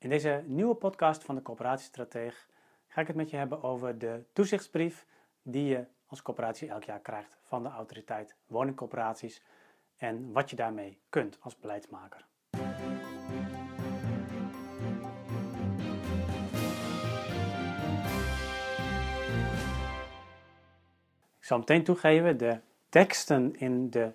In deze nieuwe podcast van de Coöperatiestrateeg ga ik het met je hebben over de toezichtsbrief die je als coöperatie elk jaar krijgt van de autoriteit woningcoöperaties en wat je daarmee kunt als beleidsmaker. Ik zal meteen toegeven, de teksten in de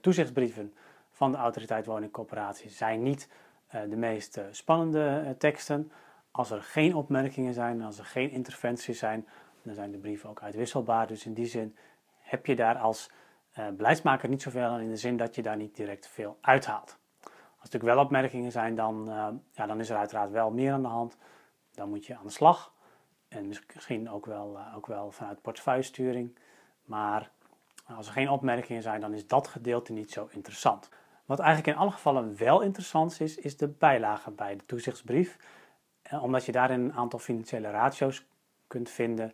toezichtsbrieven van de autoriteit woningcoöperaties zijn niet de meest uh, spannende uh, teksten. Als er geen opmerkingen zijn, als er geen interventies zijn, dan zijn de brieven ook uitwisselbaar. Dus in die zin heb je daar als beleidsmaker niet zoveel aan in de zin dat je daar niet direct veel uithaalt. Als er natuurlijk wel opmerkingen zijn, dan, ja, dan is er uiteraard wel meer aan de hand. Dan moet je aan de slag. En misschien ook wel, ook wel vanuit portefeuillesturing. Maar als er geen opmerkingen zijn, dan is dat gedeelte niet zo interessant. Wat eigenlijk in alle gevallen wel interessant is, is de bijlage bij de toezichtsbrief. Eh, omdat je daarin een aantal financiële ratio's kunt vinden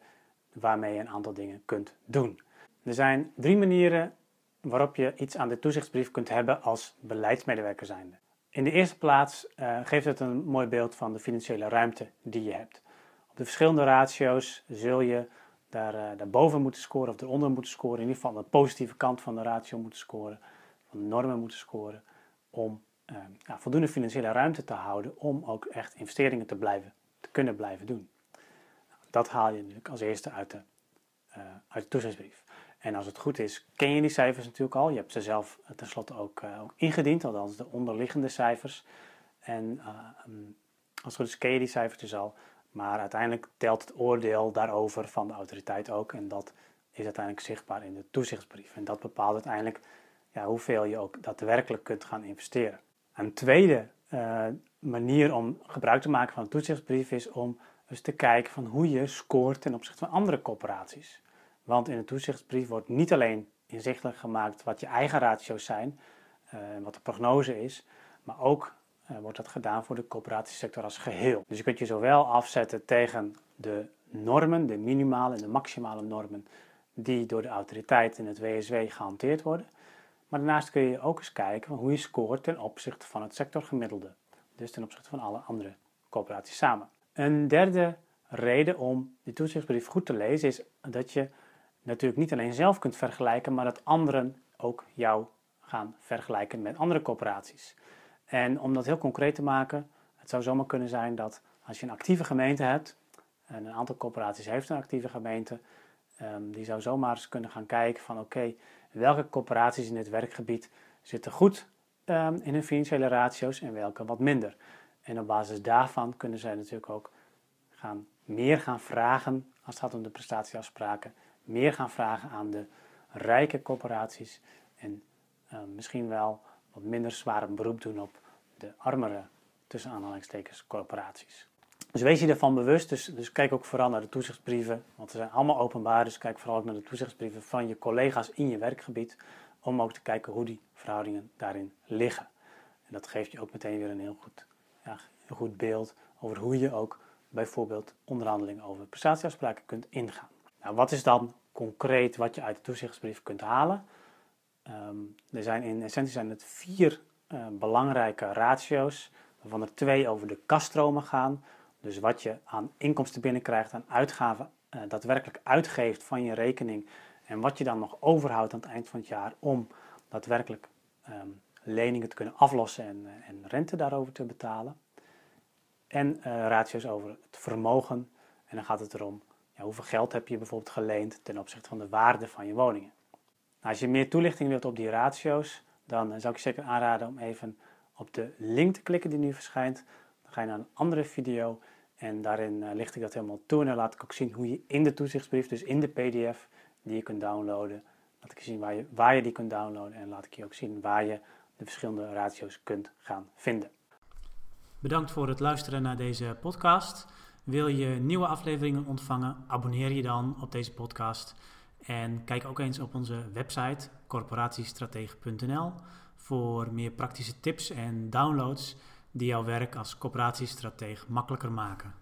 waarmee je een aantal dingen kunt doen. Er zijn drie manieren waarop je iets aan de toezichtsbrief kunt hebben als beleidsmedewerker zijnde. In de eerste plaats uh, geeft het een mooi beeld van de financiële ruimte die je hebt. Op de verschillende ratio's zul je daar, uh, daarboven moeten scoren of eronder moeten scoren. In ieder geval de positieve kant van de ratio moeten scoren normen moeten scoren om uh, ja, voldoende financiële ruimte te houden om ook echt investeringen te, blijven, te kunnen blijven doen. Dat haal je natuurlijk als eerste uit de, uh, uit de toezichtsbrief. En als het goed is, ken je die cijfers natuurlijk al. Je hebt ze zelf tenslotte ook, uh, ook ingediend, althans de onderliggende cijfers. En um, als het goed is, ken je die cijfers dus al. Maar uiteindelijk telt het oordeel daarover van de autoriteit ook. En dat is uiteindelijk zichtbaar in de toezichtsbrief. En dat bepaalt uiteindelijk ja, hoeveel je ook daadwerkelijk kunt gaan investeren. Een tweede uh, manier om gebruik te maken van een toezichtsbrief is om dus te kijken van hoe je scoort ten opzichte van andere corporaties. Want in een toezichtsbrief wordt niet alleen inzichtelijk gemaakt wat je eigen ratio's zijn, uh, wat de prognose is, maar ook uh, wordt dat gedaan voor de coöperatiesector als geheel. Dus je kunt je zowel afzetten tegen de normen, de minimale en de maximale normen die door de autoriteit in het WSW gehanteerd worden, maar daarnaast kun je ook eens kijken hoe je scoort ten opzichte van het sectorgemiddelde. Dus ten opzichte van alle andere coöperaties samen. Een derde reden om die toezichtsbrief goed te lezen is dat je natuurlijk niet alleen zelf kunt vergelijken, maar dat anderen ook jou gaan vergelijken met andere coöperaties. En om dat heel concreet te maken, het zou zomaar kunnen zijn dat als je een actieve gemeente hebt, en een aantal coöperaties heeft een actieve gemeente, um, die zou zomaar eens kunnen gaan kijken van oké, welke corporaties in dit werkgebied zitten goed um, in hun financiële ratio's en welke wat minder. En op basis daarvan kunnen zij natuurlijk ook gaan, meer gaan vragen, als het gaat om de prestatieafspraken, meer gaan vragen aan de rijke corporaties en um, misschien wel wat minder zwaar beroep doen op de armere, tussen aanhalingstekens, corporaties. Dus wees je ervan bewust. Dus, dus, kijk ook vooral naar de toezichtsbrieven. Want ze zijn allemaal openbaar. Dus kijk vooral ook naar de toezichtsbrieven van je collega's in je werkgebied. Om ook te kijken hoe die verhoudingen daarin liggen. En dat geeft je ook meteen weer een heel goed, ja, goed beeld over hoe je ook bijvoorbeeld onderhandelingen over prestatieafspraken kunt ingaan. Nou, wat is dan concreet wat je uit de toezichtsbrief kunt halen? Um, er zijn in essentie zijn het vier uh, belangrijke ratio's, waarvan er twee over de kaststromen gaan. Dus wat je aan inkomsten binnenkrijgt, aan uitgaven uh, daadwerkelijk uitgeeft van je rekening. En wat je dan nog overhoudt aan het eind van het jaar om daadwerkelijk um, leningen te kunnen aflossen en, uh, en, rente daarover te betalen. En uh, ratio's over het vermogen. En dan gaat het erom ja, hoeveel geld heb je bijvoorbeeld geleend ten opzichte van de waarde van je woningen. Nou, als je meer toelichting wilt op die ratio's, dan zou ik je zeker aanraden om even op de link te klikken die nu verschijnt. Dan ga je naar een andere video en daarin uh, licht ik dat helemaal toe en dan laat ik ook zien hoe je in de toezichtsbrief, dus in de pdf die je kunt downloaden, laat ik zien waar je, waar je die kunt downloaden en laat ik je ook zien waar je de verschillende ratio's kunt gaan vinden. Bedankt voor het luisteren naar deze podcast. Wil je nieuwe afleveringen ontvangen? Abonneer je dan op deze podcast. En kijk ook eens op onze website corporatiestratege.nl voor meer praktische tips en downloads die jouw werk als coöperatiestratege makkelijker maken.